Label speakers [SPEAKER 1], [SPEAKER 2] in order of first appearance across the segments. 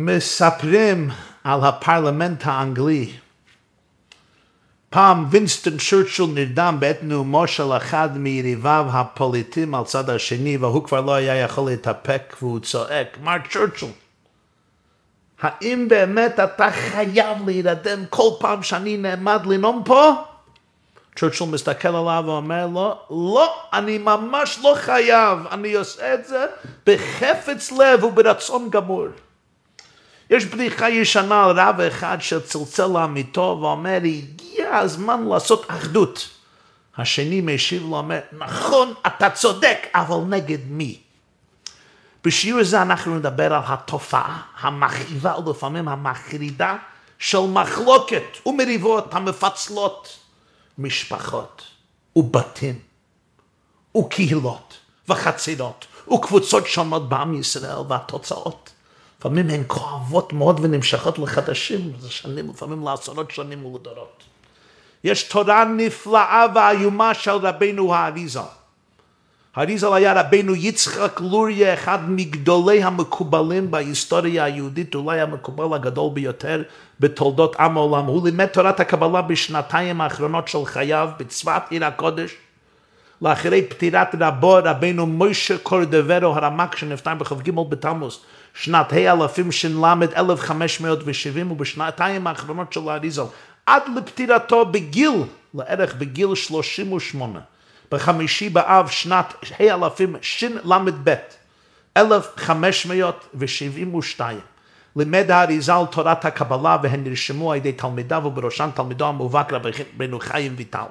[SPEAKER 1] מספרים על הפרלמנט האנגלי. פעם וינסטון צ'רצ'יל נרדם בעת נאומו של אחד מיריביו הפוליטיים על צד השני והוא כבר לא היה יכול להתאפק והוא צועק, מר צ'רצ'יל, האם באמת אתה חייב להירדם כל פעם שאני נעמד לנאום פה? צ'רצ'יל מסתכל עליו ואומר לו, לא, אני ממש לא חייב, אני עושה את זה בחפץ לב וברצון גמור. יש בדיחה ישנה על רב אחד שצלצל לעמיתו ואומר, הגיע הזמן לעשות אחדות. השני משיב לו, אומר, נכון, אתה צודק, אבל נגד מי? בשיעור הזה אנחנו נדבר על התופעה המכאיבה ולפעמים המחרידה של מחלוקת ומריבות המפצלות משפחות ובתים וקהילות וחצירות וקבוצות שונות בעם ישראל והתוצאות. לפעמים הן כואבות מאוד ונמשכות לחדשים, זה שנים, לפעמים לעשרות שנים ולדורות. יש תורה נפלאה ואיומה של רבנו האריזה. האריזל היה רבנו יצחק לוריה, אחד מגדולי המקובלים בהיסטוריה היהודית, אולי המקובל הגדול ביותר בתולדות עם העולם. הוא לימד תורת הקבלה בשנתיים האחרונות של חייו בצפת עיר הקודש. לאחרי פטירת רבו רבנו מוישה קורדברו הרמק שנפטר בכ"ג בתמוז שנת ה' אלפים ש"ל 1570 ובשנתיים האחרונות של האריזל עד לפטירתו בגיל, לערך בגיל 38 בחמישי באב שנת ה' אלפים של"ב 1572 לימד האריזל תורת הקבלה והן נרשמו על ידי תלמידיו ובראשם תלמידו המובהק רבנו חיים ויטל.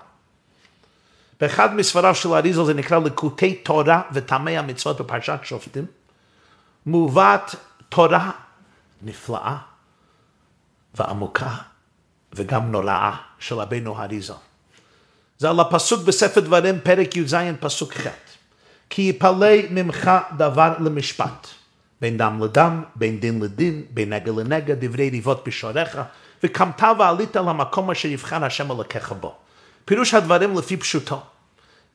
[SPEAKER 1] באחד מספריו של האריזל זה נקרא לקוטי תורה וטעמי המצוות בפרשת שופטים. מובאת תורה נפלאה ועמוקה וגם נוראה של רבנו האריזל. זה על הפסוק בספר דברים, פרק י"ז, פסוק ח'. כי יפלא ממך דבר למשפט, בין דם לדם, בין דין לדין, בין נגע לנגע, דברי ריבות בשעריך, וקמת ועלית למקום אשר יבחר השם אלוקיך בו. פירוש הדברים לפי פשוטו.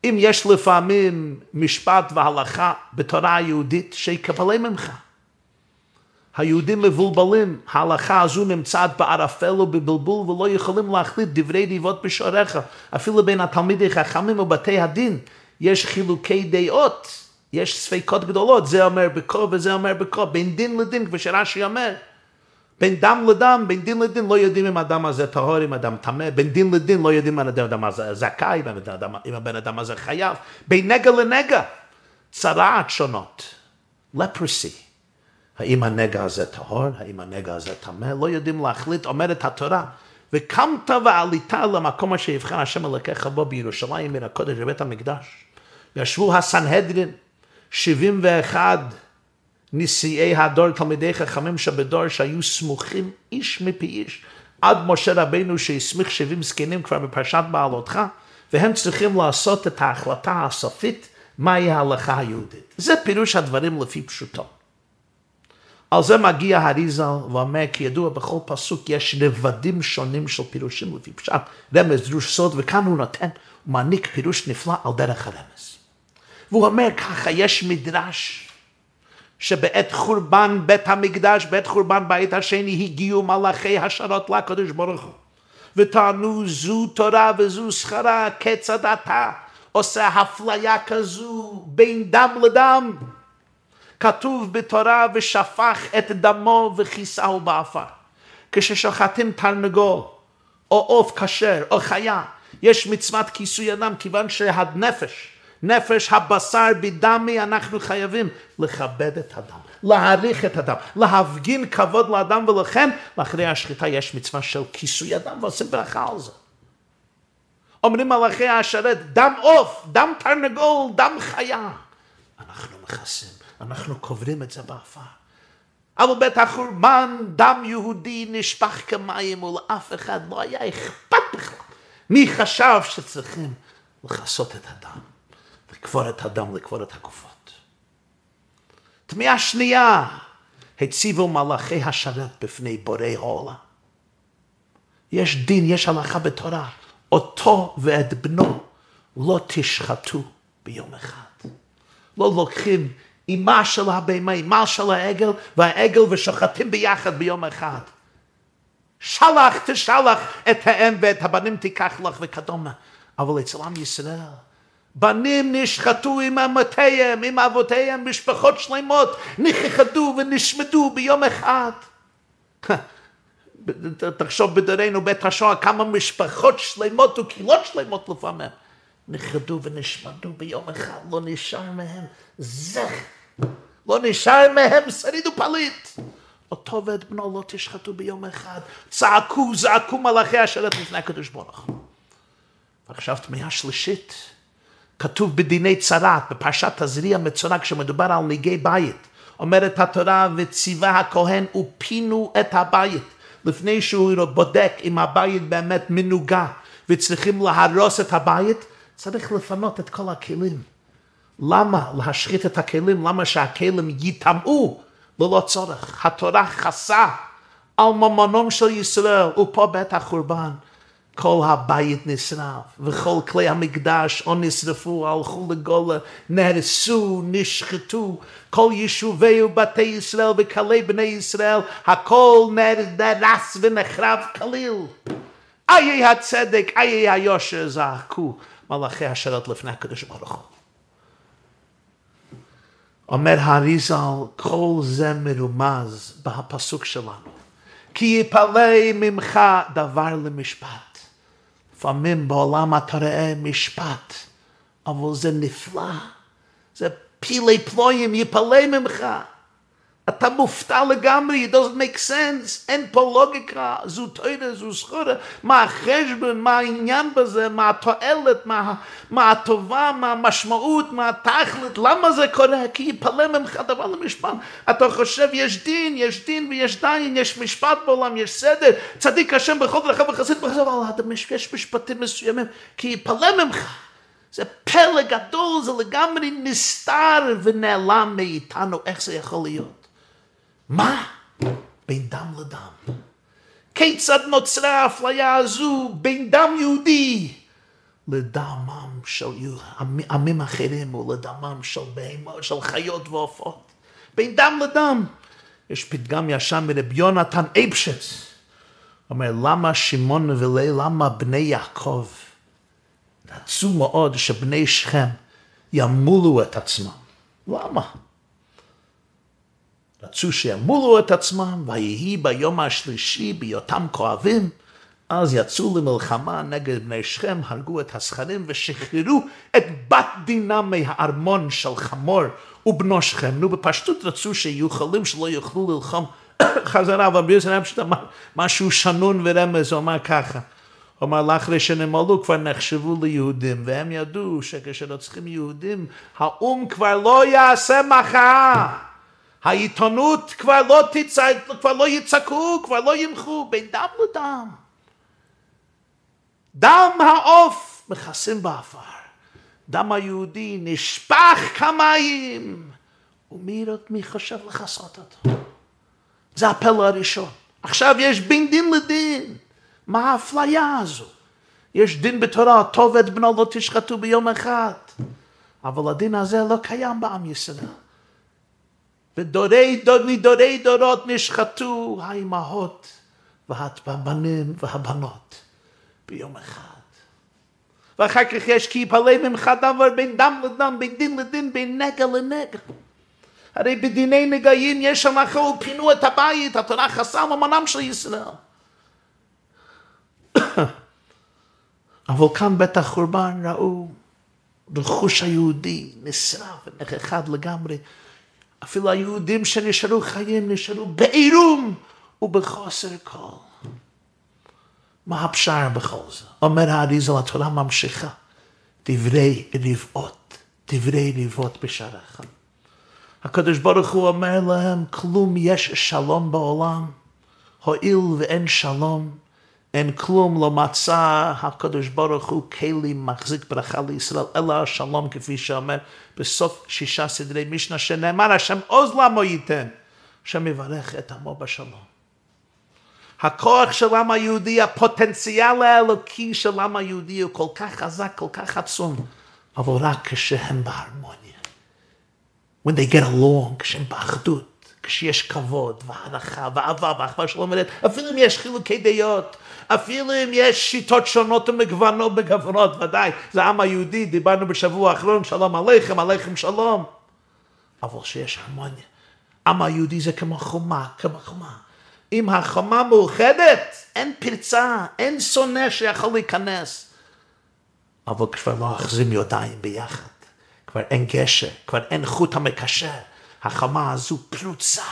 [SPEAKER 1] אם יש לפעמים משפט והלכה בתורה היהודית שיקבלה ממך. היהודים מבולבלים, ההלכה הזו נמצאת בערפל ובבלבול ולא יכולים להחליט דברי ריבות בשעריך. אפילו בין התלמידי חכמים ובתי הדין יש חילוקי דעות, יש ספקות גדולות, זה אומר בכה וזה אומר בכה, בין דין לדין, כפי שרש"י אומר. בין דם לדם, בין דין לדין, לא יודעים אם האדם הזה טהור, אם האדם טמא, בין דין לדין לא יודעים אם האדם הזה זכאי, אם הבן אדם הזה חייב, בין נגע לנגע, צרעת שונות, leprosy. האם הנגע הזה טהור, האם הנגע הזה טמא, לא יודעים להחליט, אומרת התורה. וקמת ועלית למקום אשר יבחר השם אלוקיך בו בירושלים, מן הקודש בבית המקדש. ישבו הסנהדרין, 71 נשיאי הדור, תלמידי חכמים שבדור, שהיו סמוכים איש מפי איש, עד משה רבינו שהסמיך 70 זקנים כבר בפרשת בעלותך, והם צריכים לעשות את ההחלטה הסופית מהי ההלכה היהודית. זה פירוש הדברים לפי פשוטו. על זה מגיע הריזל ואומר, כי ידוע בכל פסוק יש רבדים שונים של פירושים לפי פשט, רמז, דרוש סוד, וכאן הוא נותן, הוא מעניק פירוש נפלא על דרך הרמז. והוא אומר ככה, יש מדרש שבעת חורבן בית המקדש, בעת חורבן בית השני, הגיעו מלאכי השרת לקדוש ברוך הוא. וטענו זו תורה וזו שכרה, כיצד אתה עושה אפליה כזו בין דם לדם. כתוב בתורה ושפך את דמו וכיסהו באפר. כששוחטים תרנגול או עוף כשר או חיה, יש מצוות כיסוי הדם כיוון שהנפש, נפש הבשר בדמי, אנחנו חייבים לכבד את הדם, להעריך את הדם, להפגין כבוד לדם ולכן לאחרי השחיטה יש מצווה של כיסוי הדם ועושים ברכה על זה. אומרים מלאכי השרת, דם עוף, דם תרנגול, דם חיה. אנחנו מכסים. אנחנו קוברים את זה באפר. אבל בעת החורבן, דם יהודי נשפך כמים, ולאף אחד לא היה אכפת בכלל. מי חשב שצריכים לכסות את הדם, לקבור את הדם, לקבור את הגופות. תמיהה שנייה, הציבו מלאכי השרת בפני בורא העולם. יש דין, יש הלכה בתורה, אותו ואת בנו לא תשחטו ביום אחד. לא לוקחים אמה של הבהמה, אמה של העגל, והעגל ושוחטים ביחד ביום אחד. שלח תשלח את האם ואת הבנים תיקח לך וכדומה. אבל אצל עם ישראל, בנים נשחטו עם אמותיהם, עם אבותיהם, משפחות שלמות נכחדו ונשמדו ביום אחד. תחשוב בדורנו בית השואה כמה משפחות שלמות וקהילות שלמות לפעמים נכחדו ונשמדו ביום אחד, לא נשאר מהם זכר, לא נשאר מהם שריד ופליט. אותו ואת בנו לא תשחטו ביום אחד. צעקו, זעקו מלאכי השרת לפני הקדוש ברוך. ועכשיו תמיהה שלישית, כתוב בדיני צרת, בפרשת תזריע מצורע, כשמדובר על ניגי בית. אומרת התורה, וציווה הכהן ופינו את הבית. לפני שהוא בודק אם הבית באמת מנוגה וצריכים להרוס את הבית, צריך לפנות את כל הכלים. למה להשחית את הכלים? למה שהכלים ייטמעו ללא צורך? התורה חסה על ממונם של ישראל, ופה בית החורבן. כל הבית נשרף, וכל כלי המקדש או נשרפו, הלכו לגולה, נהרסו, נשחטו, כל יישובי ובתי ישראל וכלי בני ישראל, הכל נהרס ונחרב כליל. איי הצדק, איי היושר זעקו מלאכי השרת לפני הקדוש ברוך הוא. אומר האריזל, כל זה מרומז בפסוק שלנו. כי יפלא ממך דבר למשפט. לפעמים בעולם אתה רואה משפט, אבל זה נפלא. זה פילי פלויים, יפלא ממך. אתה מופתע לגמרי, it doesn't make sense, אין פה לוגיקה, זו תוירה, זו זכורה, מה החשבון, מה העניין בזה, מה התועלת, מה, מה הטובה, מה המשמעות, מה התכלת, למה זה קורה? כי יפלא ממך דבר למשפט. אתה חושב יש דין, יש דין ויש דיין, יש משפט בעולם, יש סדר, צדיק השם בכל דרכיו וחסיד בחסד, אבל יש משפטים מסוימים, כי יפלא ממך. זה פלא גדול, זה לגמרי נסתר ונעלם מאיתנו, איך זה יכול להיות? מה? בין דם לדם. כיצד נוצרה האפליה הזו בין דם יהודי לדמם של עמים אחרים ולדמם של בהמות, של חיות ועופות. בין דם לדם. יש פתגם ישן מרבי יונתן אייפשץ. אומר, למה שמעון ולי, למה בני יעקב רצו מאוד שבני שכם ימולו את עצמם? למה? רצו שימולו את עצמם, ויהי ביום השלישי בהיותם כואבים, אז יצאו למלחמה נגד בני שכם, הרגו את הזכרים ושחררו את בת דינם מהארמון של חמור ובנו שכם. נו, בפשטות רצו שיהיו חולים שלא יוכלו ללחום חזרה, אבל ביוזר פשוט אמר משהו שנון ורמז, הוא אמר ככה. הוא אמר לאחרי שנמלאו כבר נחשבו ליהודים, והם ידעו שכשרוצחים יהודים, האו"ם כבר לא יעשה מחאה. העיתונות כבר לא תצעק, כבר לא יצעקו, כבר לא ימחו, בין דם לדם. דם העוף מכסים באפר. דם היהודי נשפך כמים. ומי, מי חושב לכסות אותו? זה הפלא הראשון. עכשיו יש בין דין לדין. מה האפליה הזו? יש דין בתורה, אותו ואת בנו לא תשחטו ביום אחד. אבל הדין הזה לא קיים בעם ישראל. ודורי דוד מדורי דורות נשחטו האימהות והבנים והבנות ביום אחד. ואחר כך יש כי יפלא ממך דבר בין דם לדם, בין דין לדין, בין נגע לנגע. הרי בדיני נגעים יש הנחה ופינו את הבית, התורה חסר ממונם של ישראל. אבל כאן בית החורבן ראו רכוש היהודי נשרף ונכחד לגמרי. אפילו היהודים שנשארו חיים נשארו בעירום ובחוסר כל. מה הפשר בכל זה? אומר האריזל, התורה ממשיכה. דברי רבעות, דברי רבעות בשעריך. הקדוש ברוך הוא אומר להם, כלום יש שלום בעולם, הואיל ואין שלום, אין כלום לא מצא הקדוש ברוך הוא כלים מחזיק ברכה לישראל, אלא השלום כפי שאומר בסוף שישה סדרי משנה שנאמר השם עוז למו ייתן, השם יברך את עמו בשלום. הכוח של העם היהודי, הפוטנציאל האלוקי של העם היהודי הוא כל כך חזק, כל כך עצום, אבל רק כשהם בהרמוניה. when they get along, כשהם באחדות, כשיש כבוד והערכה ואהבה ואחווה שלום ולד, אפילו אם יש חילוקי דעות, אפילו אם יש שיטות שונות ומגוונות מגוונות, ודאי, זה העם היהודי, דיברנו בשבוע האחרון, שלום עליכם, עליכם שלום. אבל שיש הרמוניה. עם היהודי זה כמו חומה, כמו חומה. אם החומה מאוחדת, אין פרצה, אין שונא שיכול להיכנס. אבל כבר לא אוחזים ידיים ביחד. כבר אין גשר, כבר אין חוט המקשר. החומה הזו פרוצה.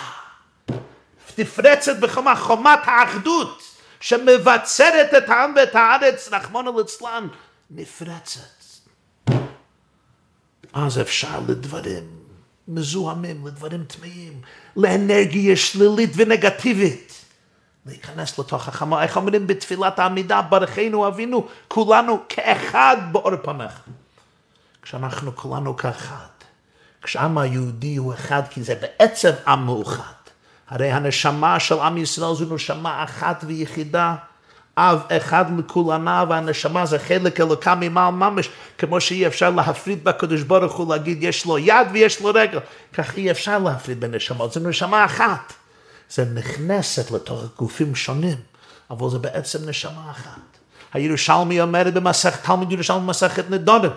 [SPEAKER 1] נפרצת בחומה, חומת האחדות, שמבצרת את העם ואת הארץ, רחמנא ליצלן, נפרצת. אז אפשר לדברים מזוהמים, לדברים טמאים, לאנרגיה שלילית ונגטיבית. להיכנס לתוך החמה, איך אומרים בתפילת העמידה, ברכנו אבינו, כולנו כאחד באור פניך. כשאנחנו כולנו כאחד, כשעם היהודי הוא אחד, כי זה בעצם עם מאוחד. הרי הנשמה של עם ישראל זו נשמה אחת ויחידה. אב אחד לכולנה והנשמה זה חלק אלוקה ממעל ממש כמו שאי אפשר להפריד בקדוש ברוך הוא להגיד יש לו יד ויש לו רגל כך אי אפשר להפריד בין נשמות זה נשמה אחת זה נכנסת לתוך גופים שונים אבל זה בעצם נשמה אחת הירושלמי אומרת במסכת תלמיד ירושלמי במסכת נדודם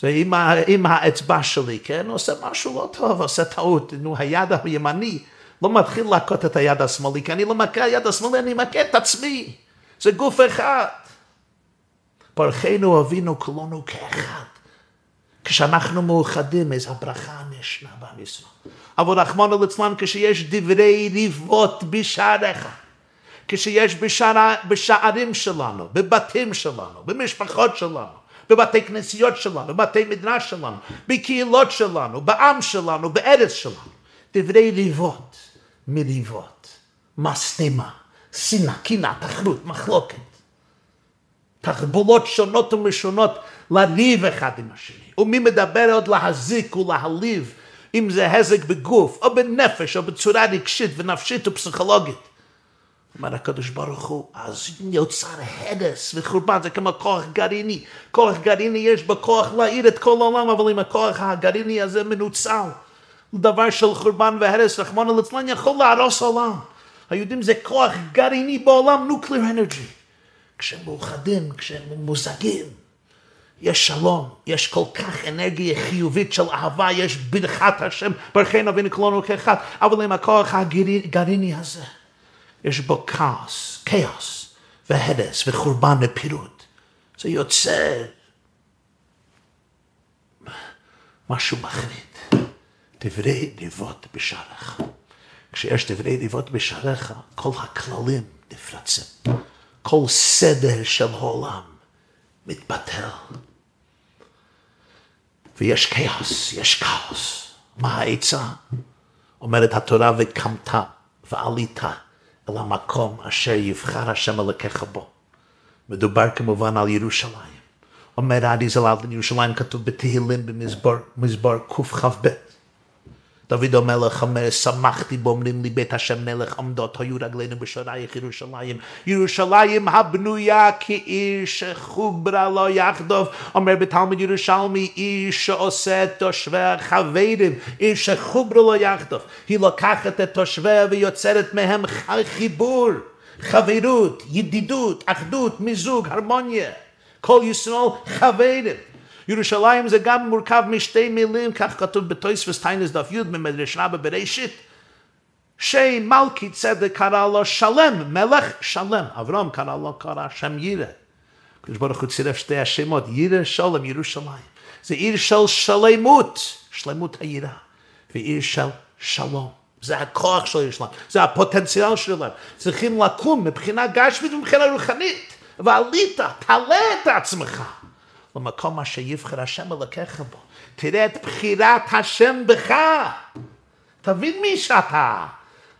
[SPEAKER 1] זה עם, עם האצבע שלי, כן, עושה משהו לא טוב, עושה טעות, נו, היד הימני לא מתחיל להכות את היד השמאלי, כי אני לא מכה היד השמאלי, אני מכה את עצמי. זה גוף אחד. ברכנו אבינו כולנו כאחד. כשאנחנו מאוחדים, איזו הברכה נשנה בעם ישראל. אבל רחמנא ליצלן, כשיש דברי ריבות בשעריך, כשיש בשער, בשערים שלנו, בבתים שלנו, במשפחות שלנו, בבתי כנסיות שלנו, בבתי מדרש שלנו, בקהילות שלנו, בעם שלנו, בארץ שלנו, דברי ריבות, מריבות, משטמה. שנאה, קנאה, תחרות, מחלוקת. תחבולות שונות ומשונות לריב אחד עם השני. ומי מדבר עוד להזיק ולהעליב, אם זה הזק בגוף, או בנפש, או בצורה רגשית ונפשית ופסיכולוגית. אומר הקדוש ברוך הוא, אז יוצר הרס וחורבן, זה כמו כוח גרעיני. כוח גרעיני יש בו כוח להעיר את כל העולם, אבל אם הכוח הגרעיני הזה מנוצל, דבר של חורבן והרס, רחמנא ליצלן יכול להרוס עולם. היהודים זה כוח גרעיני בעולם, נוקלר אנרגי. כשהם מאוחדים, כשהם מוזגים, יש שלום, יש כל כך אנרגיה חיובית של אהבה, יש ברכת השם, ברכנו אבינו כולנו כאחד, אבל עם הכוח הגרעיני הזה, יש בו כאוס, כאוס, והרס, וחורבן ופירוט. זה יוצר משהו מחריד. דברי דיבות בשערך. כשיש דברי דיבות בשעריך, כל הכללים נפרצים. כל סדר של העולם מתבטל. ויש כאוס, יש כאוס. מה העצה? אומרת התורה וקמת ועלית אל המקום אשר יבחר השם אלוקיך בו. מדובר כמובן על ירושלים. אומר האריזל על ירושלים כתוב בתהילים במזבור קכ"ב. דוד המלך אומר, שמחתי באומרים לי בית השם מלך עמדות היו רגלינו בשורייך ירושלים. ירושלים הבנויה כעיר שחוברה לא יחדוב, אומר בתלמוד ירושלמי, עיר שעושה תושביה חברים, עיר שחוברה לא יחדוב. היא לוקחת את תושביה ויוצרת מהם חיבור, חברות, ידידות, אחדות, מיזוג, הרמוניה. כל ישראל חברים. ירושלים זה גם מורכב משתי מילים, כך כתוב בתויספוס טיינס דף י' במדרש רבה בראשית. שם מלכי צדק קרא לו שלם, מלך שלם. אברהם קרא לו קרא שם יירא. הקדוש ברוך הוא צירף שתי השמות, יירא שלם ירושלים. זה עיר של שלמות, שלמות היראה, ועיר של שלום. זה הכוח של ירושלים, זה הפוטנציאל שלהם. צריכים לקום מבחינה גשמית ומבחינה רוחנית. ועלית, תעלה את עצמך. למקום אשר יבחר השם אלוקיך בו. תראה את בחירת השם בך. תבין מי שאתה.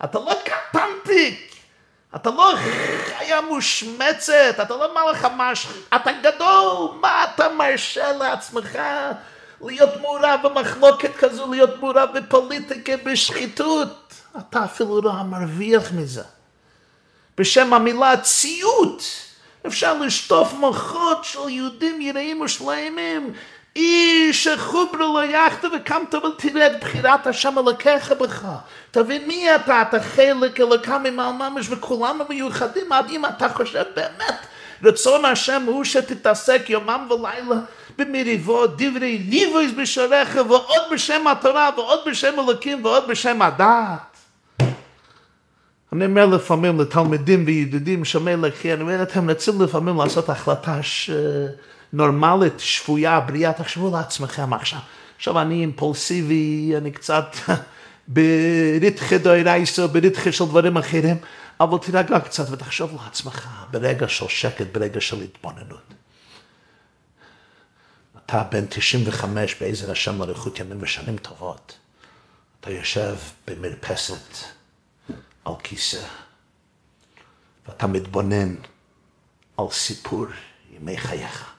[SPEAKER 1] אתה לא קטנטיק. אתה לא חיה מושמצת, אתה לא מלך המש... אתה גדול, מה אתה מרשה לעצמך להיות מעורב במחלוקת כזו, להיות מעורב בפוליטיקה, בשחיתות? אתה אפילו לא מרוויח מזה. בשם המילה ציות. אפשר לשטוף מוחות של יהודים יראים ושלמים איש חוברו לא יחד וקמת ותרד בחירת השם אלוקיך בך. תבין מי אתה, אתה חלק אלוקה ממעל ממש וכולנו מיוחדים עד אם אתה חושב באמת רצון השם הוא שתתעסק יומם ולילה במריבות, דברי ליבויס בשעריך ועוד בשם התורה ועוד בשם אלוקים ועוד בשם הדעת. אני אומר לפעמים לתלמידים וידידים שומע לכי, אני אומר אתם רוצים לפעמים לעשות החלטה ש... נורמלית, שפויה, בריאה, תחשבו לעצמכם עכשיו. עכשיו אני אימפולסיבי, אני קצת בריתחי דוירייסו, בריתחי של דברים אחרים, אבל תירגע קצת ותחשוב לעצמך ברגע של שקט, ברגע של התבוננות. אתה בן 95 בעזר השם לאריכות ימים ושנים טובות. אתה יושב במרפסת על כיסא, ואתה מתבונן על סיפור ימי חייך.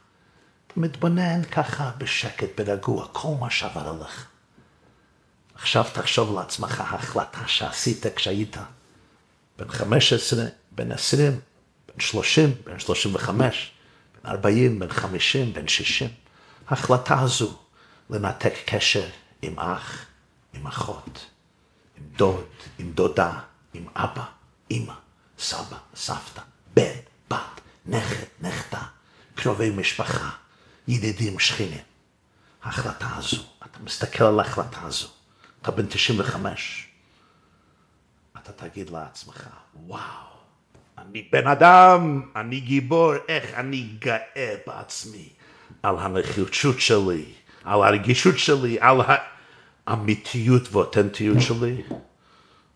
[SPEAKER 1] מתבונן ככה בשקט, ברגוע, כל מה שעבר עליך. עכשיו תחשוב לעצמך החלטה שעשית כשהיית בן 15, בן 20, בן 30, בן 35, בן 40, בן 50, בן 60. ההחלטה הזו לנתק קשר עם אח, עם אחות, עם דוד, עם דודה, עם אבא, אמא, סבא, סבתא, בן, בת, נכד, נכדה, קרובי משפחה. ידידים, שכנים. ההחלטה הזו, אתה מסתכל על ההחלטה הזו, אתה בן 95, אתה תגיד לעצמך, וואו, אני בן אדם, אני גיבור, איך אני גאה בעצמי על הנחישות שלי, על הרגישות שלי, על האמיתיות ואותנטיות שלי,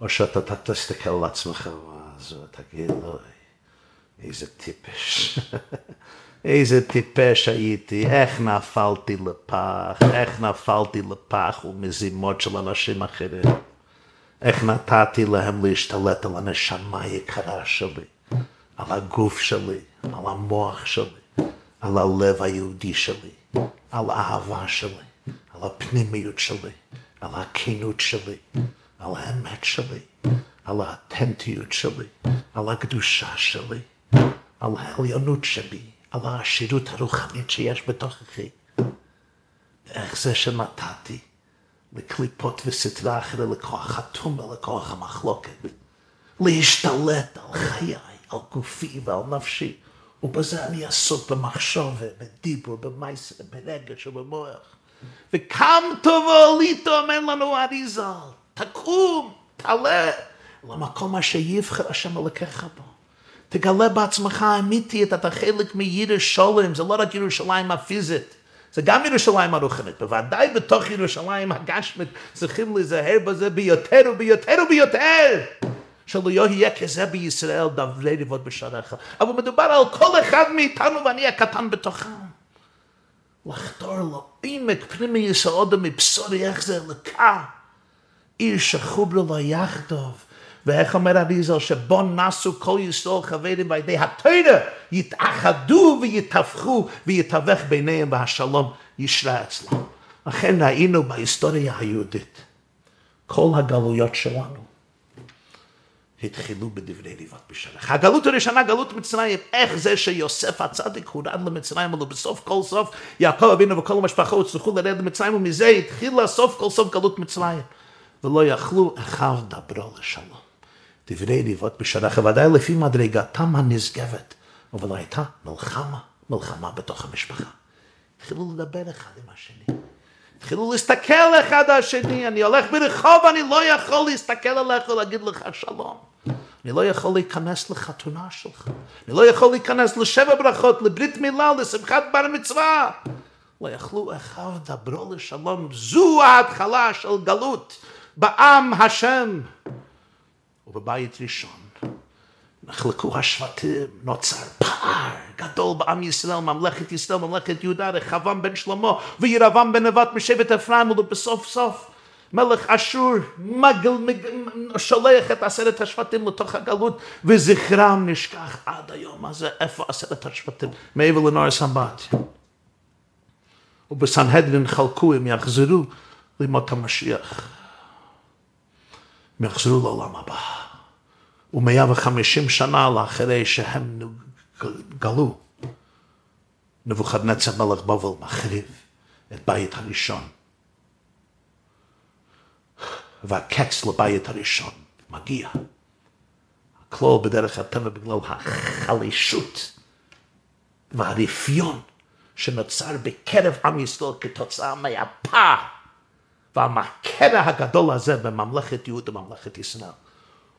[SPEAKER 1] או שאתה תסתכל על עצמך ותגיד, אוי, איזה טיפש. איזה טיפש הייתי, איך נפלתי לפח, איך נפלתי לפח ומזימות של אנשים אחרים. איך נתתי להם להשתלט על הנשמה היקרה שלי, על הגוף שלי, על המוח שלי, על הלב היהודי שלי, על האהבה שלי, על הפנימיות שלי, על הכנות שלי, על האמת שלי, על האותנטיות שלי, על הקדושה שלי, על העליונות שלי. על העשירות הרוחנית שיש בתוככי. איך זה שנתתי לקליפות וסתרה אחרי לכוח הטומאה, לכוח המחלוקת, להשתלט על חיי, על גופי ועל נפשי, ובזה אני עסוק במחשוב, בדיבור, במייסר, ברגש ובמוח. וקם טובו ליטו, אומר לנו אריזל, תקום, תעלה למקום אשר יבחר השם אלוקיך בו. תגלה בעצמך אמיתית, אתה חלק מירושלים, זה לא רק ירושלים הפיזית, זה גם ירושלים הרוחנית, בוודאי בתוך ירושלים הגשמית צריכים להיזהר בזה ביותר וביותר וביותר. שלא יהיה כזה בישראל דברי ריבות בשעריך. אבל מדובר על כל אחד מאיתנו ואני הקטן בתוכם. לחתור לעמק פנימי יסעודו מבשורי איך זה לקה. עיר שחוברו לו יחדוב. ואיך אומר אריזל שבו נסו כל ישראל חברים בידי התוירה יתאחדו ויתהפכו ויתווך ביניהם והשלום ישרה אצלם. לכן ראינו בהיסטוריה היהודית כל הגלויות שלנו התחילו בדברי ריבת בשלך. הגלות הראשונה, גלות מצרים, איך זה שיוסף הצדיק הורד למצרים, אבל בסוף כל סוף יעקב אבינו וכל המשפחה הצליחו לרד למצרים, ומזה התחילה סוף כל סוף גלות מצרים. ולא יכלו אחיו דברו לשלום. דברי ריבות בשעריך, ודאי לפי מדרגתם הנשגבת, אבל הייתה מלחמה, מלחמה בתוך המשפחה. התחילו לדבר אחד עם השני. התחילו להסתכל אחד על השני, אני הולך ברחוב, אני לא יכול להסתכל עליך ולהגיד לך שלום. אני לא יכול להיכנס לחתונה שלך. אני לא יכול להיכנס לשבע ברכות, לברית מילה, לשמחת בר מצווה. לא יכלו אחיו דברו לשלום. זו ההתחלה של גלות בעם השם. ובבית ראשון נחלקו השבטים, נוצר פער גדול בעם ישראל, ממלכת ישראל, ממלכת יהודה, רחבעם בן שלמה וירבעם בן נבט משבט אפרים, ובסוף סוף מלך אשור מגל, מג, שולח את עשרת השבטים לתוך הגלות וזכרם נשכח עד היום הזה, איפה עשרת השבטים? מעבר לנור סמבת. ובסנהדרין חלקו, הם יחזרו לימות המשיח. הם יחזרו לעולם הבא. ומאה וחמישים שנה לאחרי שהם גלו, נבוכדנצר מלך בבל מחריב את בית הראשון. והקץ לבית הראשון מגיע. הכלול בדרך הטבע בגלל החלישות והרפיון שנוצר בקרב עם ישראל כתוצאה מהפער והמקרע הגדול הזה בממלכת יהודה וממלכת ישראל.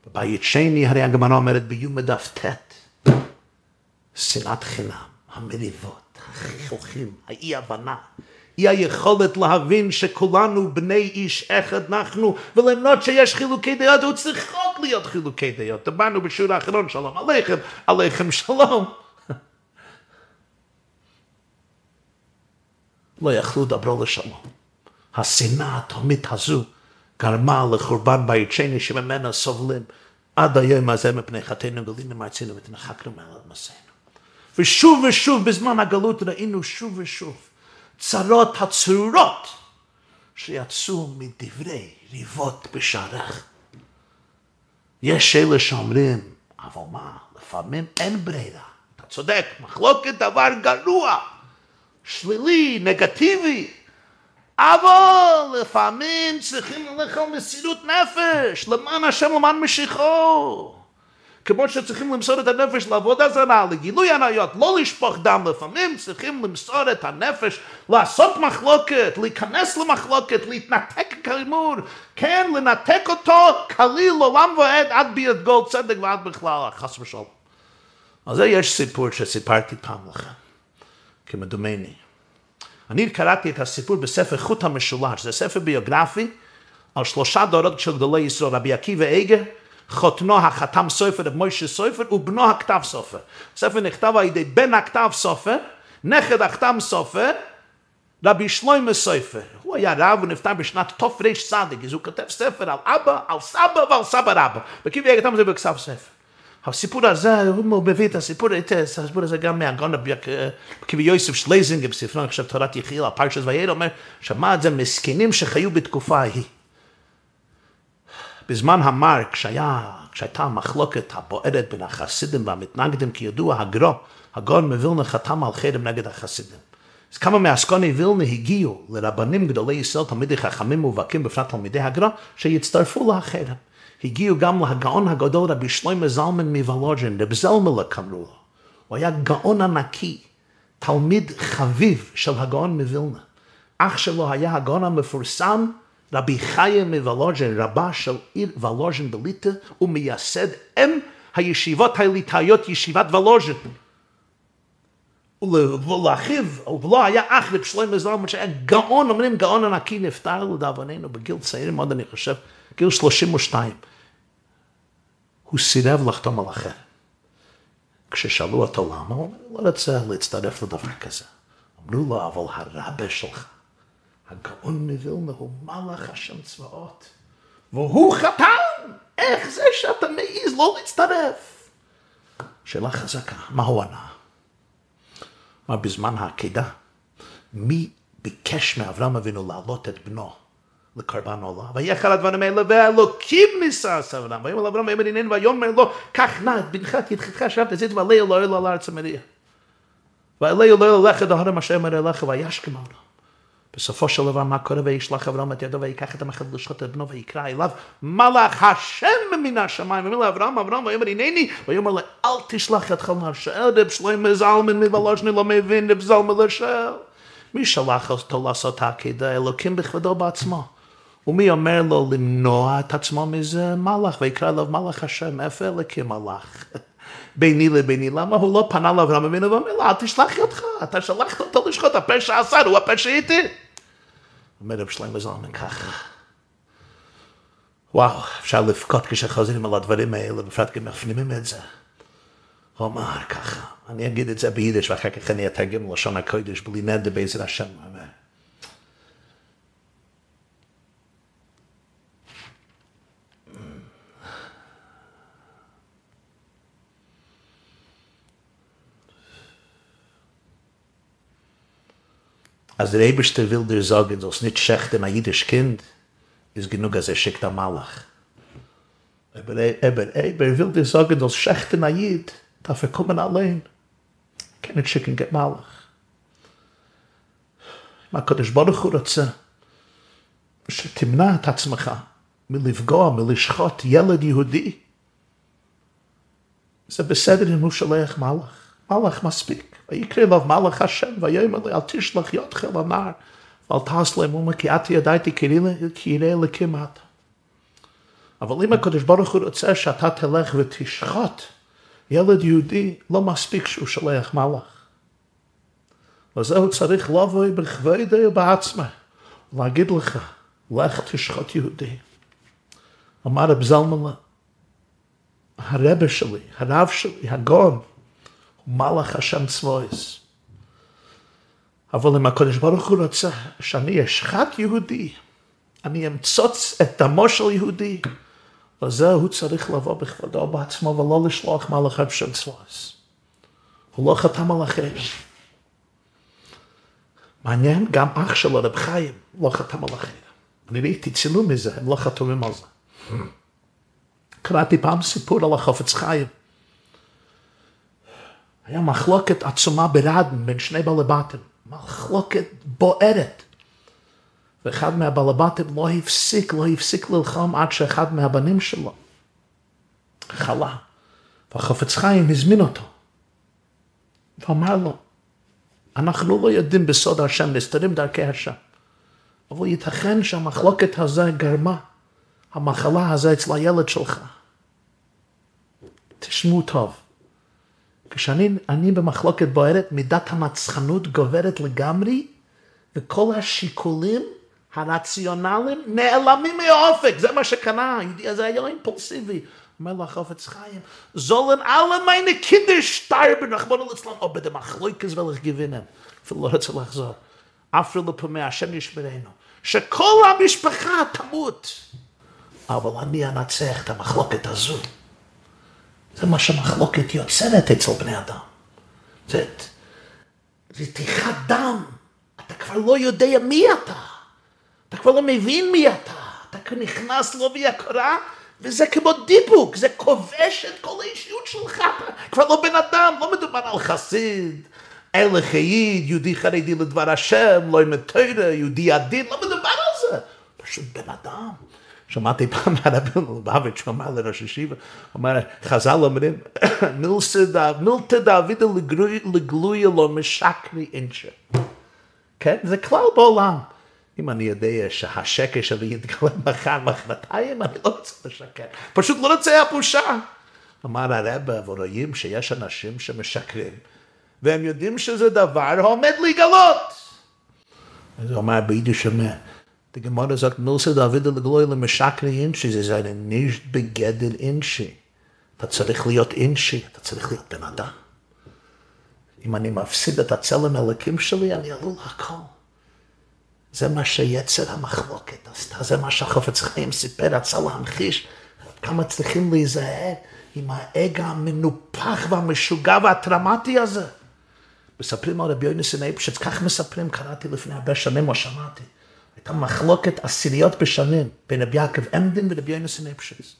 [SPEAKER 1] בבית שני הרי הגמרא אומרת ביום דף ט', שנאת חינם, המריבות, החיכוכים, האי הבנה, אי היכולת להבין שכולנו בני איש אחד אנחנו, ולמרות שיש חילוקי דעות, הוא צריכות להיות חילוקי דעות. אמרנו בשיעור האחרון, שלום עליכם, עליכם שלום. לא יכלו דברו לשלום. השנאה התהומית הזו גרמה לחורבן בית שני שממנה סובלים עד היום הזה מפני חטאינו גלינו מארצינו ותנחקנו מעל אדמסינו. ושוב ושוב בזמן הגלות ראינו שוב ושוב צרות הצרורות שיצאו מדברי ריבות בשערך. יש אלה שאומרים, אבל מה, לפעמים אין ברירה. אתה צודק, מחלוקת דבר גרוע, שלילי, נגטיבי, אבל לפעמים צריכים ללכת על מסירות נפש, למען השם, למען משיחו. כמו שצריכים למסור את הנפש לעבודה זרה, לגילוי עניות, לא לשפוך דם, לפעמים צריכים למסור את הנפש, לעשות מחלוקת, להיכנס למחלוקת, להתנתק כאמור, כן, לנתק אותו כליל עולם ועד עד ביד גול צדק ועד בכלל, חס ושלום. על זה יש סיפור שסיפרתי פעם לכם, כמדומני. אני קראתי את הסיפור בספר חוט המשולש, זה ספר ביוגרפי על שלושה דורות של גדולי ישראל, רבי עקיבא איגר, חותנו החתם סופר, רב מוישה סופר, ובנו הכתב סופר. הספר נכתב על ידי בן הכתב סופר, נכד הכתב סופר, רבי שלוימה סופר. הוא היה רב, הוא נפטר בשנת תרצ"ג, אז הוא כותב ספר על אבא, על סבא ועל סבא רבא. בקיבי כתב זה בכתב ספר. הסיפור הזה, הוא מביא את הסיפור, את הסיפור הזה גם מהגון בקיבי יוסף שלייזינג, בספרו, אני חושב, תורת יחיל, על פרשת וירא, אומר, שמע את זה מסכנים שחיו בתקופה ההיא. בזמן המר, כשהיה, כשהייתה המחלוקת הבוערת בין החסידים והמתנגדים, כי ידוע, הגרו, הגאון מווילנה חתם על חרם נגד החסידים. אז כמה מהסקוני וילנה הגיעו לרבנים גדולי ישראל, תלמידי חכמים מובהקים, בפרט תלמידי הגרו, שיצטרפו לחרם. הגיעו גם להגאון הגדול רבי שלמה זלמן מוולוז'ין, רב זלמלה קראו לו. הוא היה גאון ענקי, תלמיד חביב של הגאון מווילנה. אח שלו היה הגאון המפורסם רבי חיים מוולוז'ין, רבה של עיר וולוז'ין בליטא, ומייסד אם הישיבות הליטאיות, ישיבת וולוז'ין. ולאחיו, ולא היה אח רב שלמה זלמן, שהיה גאון, אומרים גאון ענקי, נפטר לדאבוננו בגיל צעיר מאוד, אני חושב, גיל 32. הוא סירב לחתום על החרם. כששאלו אותו למה, הוא אומר, לא רוצה להצטרף לדבר כזה. אמרו לו, אבל הרבה שלך, הגאון מווילנה הוא מלאך השם צבאות, והוא חתם! איך זה שאתה מעז לא להצטרף? שאלה חזקה, מה הוא ענה? אמר בזמן העקידה, מי ביקש מאברהם אבינו להעלות את בנו לקרבן עולה? ויחל הדברים האלה ואלוקים עשה אברהם, ויאמר לאברהם ויאמר הנני ויאמר לו, קח נא את בנך את ידחתך שבת זית ועלי אלוהי לו על ארץ המריה. ועלי אלוהי לך את ההרם אשר אמר אליך וישכם עליו. בסופו של דבר מה קורה? וישלח אברהם את ידו ויקח את המחד לשחוט את בנו ויקרא אליו מלאך השם מן השמיים. ואומר לאברהם אברהם ויאמר הנני ויאמר לו אל תשלח את חלמה שאל רב שלמה זלמן מבלושני לא מבין רב זלמן לשאל מי שלח אותו לעשות העקידה? אלוקים בכבודו בעצמו ומי אומר לו למנוע את עצמו מזה מלאך ויקרא אליו מלאך השם איפה אלוקים מלאך ביני לביני, למה הוא לא פנה לאברהם אבינו ואומר לו, אל תשלח אותך, אתה שלחת אותו לשחוט, הפשע עשה, הוא הפשע איתי. אומר רב שלמה זלמן ככה. וואו, אפשר לבכות כשחוזרים על הדברים האלה, בפרט כי מפנימים את זה. הוא אמר ככה, אני אגיד את זה ביידיש ואחר כך אני אתרגם ללשון הקודש בלי נדר בעזר השם. Als der Eberste will dir sagen, dass nicht schächt ein jüdisch Kind, ist genug, als er schickt ein Malach. Aber Eber, Eber will dir sagen, dass schächt ein Jid, darf er kommen allein. Kann nicht schicken, geht Malach. מה הקדוש ברוך הוא רוצה? שתמנע את עצמך מלפגוע, מלשחוט ילד יהודי. זה בסדר אם הוא שולח מלאך. מלאך מספיק. ויקרא אליו מלאך השם, ויאמר לי, אל תשלח ידך לנער, ואל תעש להם אומה, כי את ידעתי כי יראה אלוקים אתה. אבל אם הקדוש ברוך הוא רוצה שאתה תלך ותשחט ילד יהודי, לא מספיק שהוא שולח מלאך. לזה הוא צריך לבוא בכבודי ובעצמה, להגיד לך, לך תשחט יהודי. אמר רב זלמן, הרבה שלי, הרב שלי, הגאון, מלאך השם צבויס. אבל אם הקדוש ברוך הוא רוצה שאני אשחט יהודי, אני אמצוץ את דמו של יהודי, לזה הוא צריך לבוא בכבודו בעצמו ולא לשלוח מלאכיו של צבויס. הוא לא חתם על החרב. מעניין, גם אח שלו, רב חיים, לא חתם על החרב. אני ראיתי צילום מזה, הם לא חתומים על זה. קראתי פעם סיפור על החופץ חיים. היה מחלוקת עצומה ברדן בין שני בלבטים, מחלוקת בוערת. ואחד מהבלבטים לא הפסיק, לא הפסיק ללחום עד שאחד מהבנים שלו חלה. והחפץ חיים הזמין אותו. ואמר לו, אנחנו לא יודעים בסוד השם, נסתרים דרכי השם. אבל ייתכן שהמחלוקת הזו גרמה, המחלה הזו אצל הילד שלך. תשמעו טוב. כשאני במחלוקת בוערת, מידת המצחנות גוברת לגמרי, וכל השיקולים הרציונליים נעלמים מהאופק, זה מה שקרה, היהודי הזה היה אימפולסיבי. אומר לו החופץ חיים, זולן alle meine Kinder sterben, רחמונו ליצלן, או בדמחלוקס ולך גבינם. אפילו לא רוצה לחזור. אפילו לפעמי השם ישמרנו. שכל המשפחה תמות. אבל אני אנצח את המחלוקת הזו. זה מה שמחלוקת יוצרת אצל בני אדם. זה רתיחת דם. אתה כבר לא יודע מי אתה. אתה כבר לא מבין מי אתה. אתה כבר נכנס לעובי הקורה, וזה כמו דיבוק, זה כובש את כל האישיות שלך. כבר לא בן אדם, לא מדובר על חסיד, אלה חייד, יהודי חרדי לדבר השם, לא עם התוירה, יהודי עדין, לא מדובר על זה. פשוט בן אדם. שמעתי פעם מהרבי לובביץ', הוא אמר לראש ישיבה, הוא אומר, חז"ל אומרים, מילתא דאבידא לגלויה לא משקרי אינשה. כן? זה כלל בעולם. אם אני יודע שהשקר שלי יתגלה מחר, מחרתיים, אני לא רוצה לשקר. פשוט לא רוצה הבושה. אמר הרבה, ורואים שיש אנשים שמשקרים, והם יודעים שזה דבר העומד להיגלות. אז הוא אומר ביידיש אומר, Die Gemara sagt, Milse Davide לגלוי למשקרי אינשי, זה זה nicht בגדר אינשי. אתה צריך להיות אינשי, אתה צריך להיות בן אדם. אם אני מפסיד את הצלם הלקים שלי, אני עלול הכל. זה מה שיצר המחלוקת עשתה, זה מה שהחופץ חיים סיפר, רצה להמחיש כמה צריכים להיזהר עם האגו המנופח והמשוגע והטראומטי הזה. מספרים על רבי יוניסן איפשץ, כך מספרים, קראתי לפני הרבה שנים או שמעתי. הייתה מחלוקת עשיריות בשנים בין רבי יעקב עמדין ורבי יוניסן איפשץ.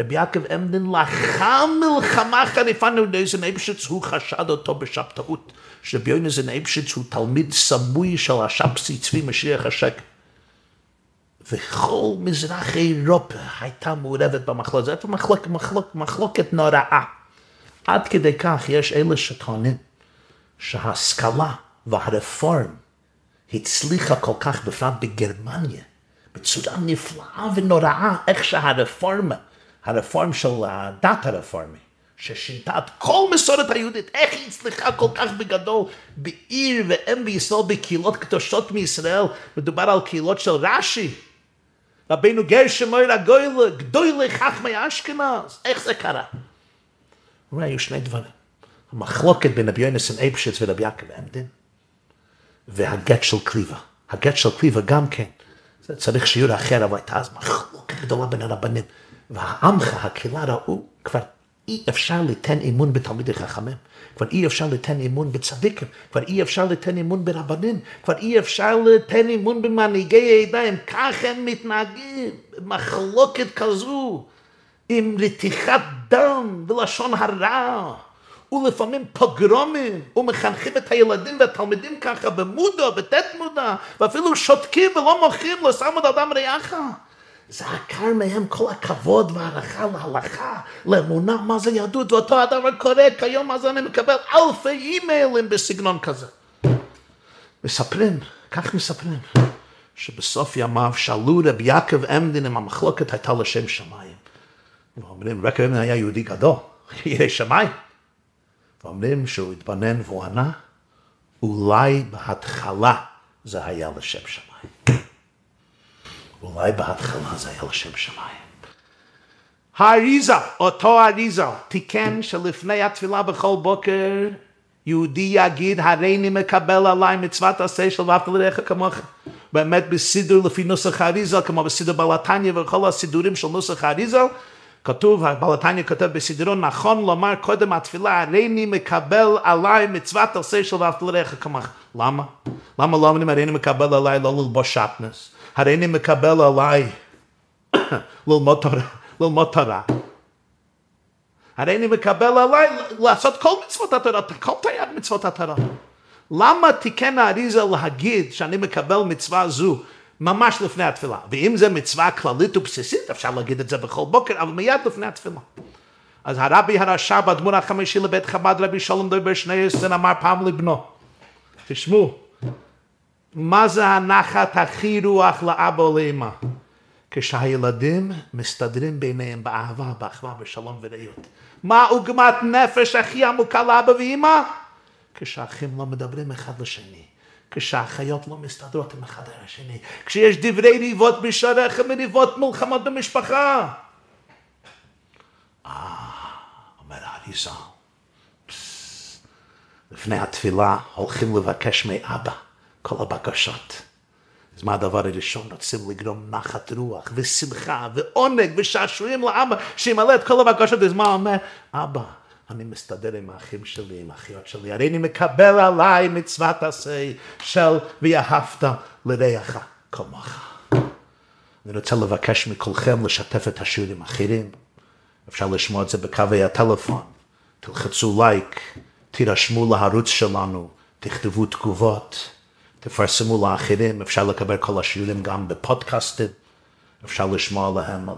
[SPEAKER 1] רבי יעקב עמדין לאחר מלחמה חריפה נודזן איפשץ, הוא חשד אותו בשבתאות. שרבי יוניסן איפשץ הוא תלמיד סמוי של השבסי צבי משיח השקר. וכל מזרח אירופה הייתה מעורבת במחלוקת. זאת מחלוק, מחלוק, מחלוקת נוראה. עד כדי כך יש אלה שטוענים שההשכלה והרפורם הצליחה כל כך, בפרט בגרמניה, בצורה נפלאה ונוראה, איך שהרפורמה, הרפורם של הדת הרפורמי, ששינתה את כל מסורת היהודית, איך היא הצליחה כל כך בגדול בעיר ואם בישראל, בקהילות קדושות מישראל, מדובר על קהילות של רש"י, רבינו גרשם אויר הגוילה, גדולי חכמי אשכנז, איך זה קרה? הוא היו שני דברים, המחלוקת בין רבי יונסן אייפשיץ ורבי יעקב עמדין, והגט של קליבה. הגט של קליבה גם כן, זה צריך שיעור אחר, אבל הייתה אז מחלוקת גדולה בין הרבנים. והעמך, הקהילה ראו, כבר אי אפשר ליתן אמון בתלמידי חכמים, כבר אי אפשר ליתן אמון בצדיקים, כבר אי אפשר ליתן אמון ברבנים, כבר אי אפשר ליתן אמון במנהיגי העדה, כך הם מתנהגים, מחלוקת כזו, עם רתיחת דם ולשון הרע. ולפעמים פוגרומים, ומחנכים את הילדים והתלמידים ככה במודע, בתת מודע, ואפילו שותקים ולא מוכרים, לא שמו אדם רעך. זה עקר מהם כל הכבוד והערכה להלכה, לאמונה, מה זה יהדות, ואותו הדבר קורה כיום, אז אני מקבל אלפי אימיילים בסגנון כזה. מספרים, כך מספרים, שבסוף ימיו שאלו רבי יעקב עמדין אם המחלוקת הייתה לשם שמיים. ואומרים, רבי עמדין היה יהודי גדול, יהיה שמיים. ואומרים שהוא התבונן והוא ענה, אולי בהתחלה זה היה לשם שמיים. אולי בהתחלה זה היה לשם שמיים. האריזה, אותו האריזה, תיקן שלפני התפילה בכל בוקר יהודי יגיד, הריני מקבל עליי מצוות עשה של ואהבת לרעך כמוך. באמת בסידור לפי נוסח האריזה, כמו בסידור בלתניה וכל הסידורים של נוסח האריזה, כתוב, בלתניה כותב בסידורו, נכון לומר קודם התפילה, הריני מקבל עליי מצוות עשה של ואהבת לרעך כמוך. למה? למה לא אומרים הריני מקבל עליי לא ללבוש שטנס? הריני מקבל עליי ללמוד תורה, ללמוד תורה. הרי אני מקבל עליי לעשות כל מצוות התורה, כל תייר מצוות התורה. למה תיקן האריזה להגיד שאני מקבל מצווה זו ממש לפני התפילה? ואם זה מצווה כללית ובסיסית, אפשר להגיד את זה בכל בוקר, אבל מיד לפני התפילה. אז הרבי הרשע באדמו"ר החמישי לבית חב"ד, רבי שלום דובר שני עשרה, אמר פעם לבנו, תשמעו, מה זה הנחת הכי רוח לאבא או לאמא? כשהילדים מסתדרים ביניהם באהבה, באחווה, בשלום ורעות. מה עוגמת נפש הכי עמוקה לאבא ואמא? כשאחים לא מדברים אחד לשני. כשהאחיות לא מסתדרות עם אחד השני. כשיש דברי ריבות בשעריך מריבות מלחמות במשפחה. אה, אומר האריזה, לפני התפילה הולכים לבקש מאבא כל הבקשות. אז מה הדבר הראשון? רוצים לגרום נחת רוח ושמחה ועונג ושעשועים לאבא שימלא את כל הבקשות. אז מה אומר? אבא, אני מסתדר עם האחים שלי, עם האחיות שלי, הרי אני מקבל עליי מצוות עשה של ואהבת לרעך כמוך. אני רוצה לבקש מכולכם לשתף את השיעורים האחרים. אפשר לשמוע את זה בקווי הטלפון. תלחצו לייק, תירשמו לערוץ שלנו, תכתבו תגובות. תפרסמו לאחרים, אפשר לקבל כל השיעורים גם בפודקאסטים, אפשר לשמוע עליהם על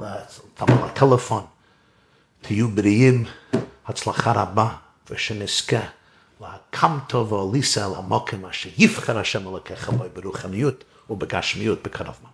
[SPEAKER 1] הטלפון. תהיו בריאים, הצלחה רבה, ושנזכה להקמתו ועליסה אל המוקם אשר יבחר השם אלוקיך בו ברוחניות ובגשמיות בקרוב ממש.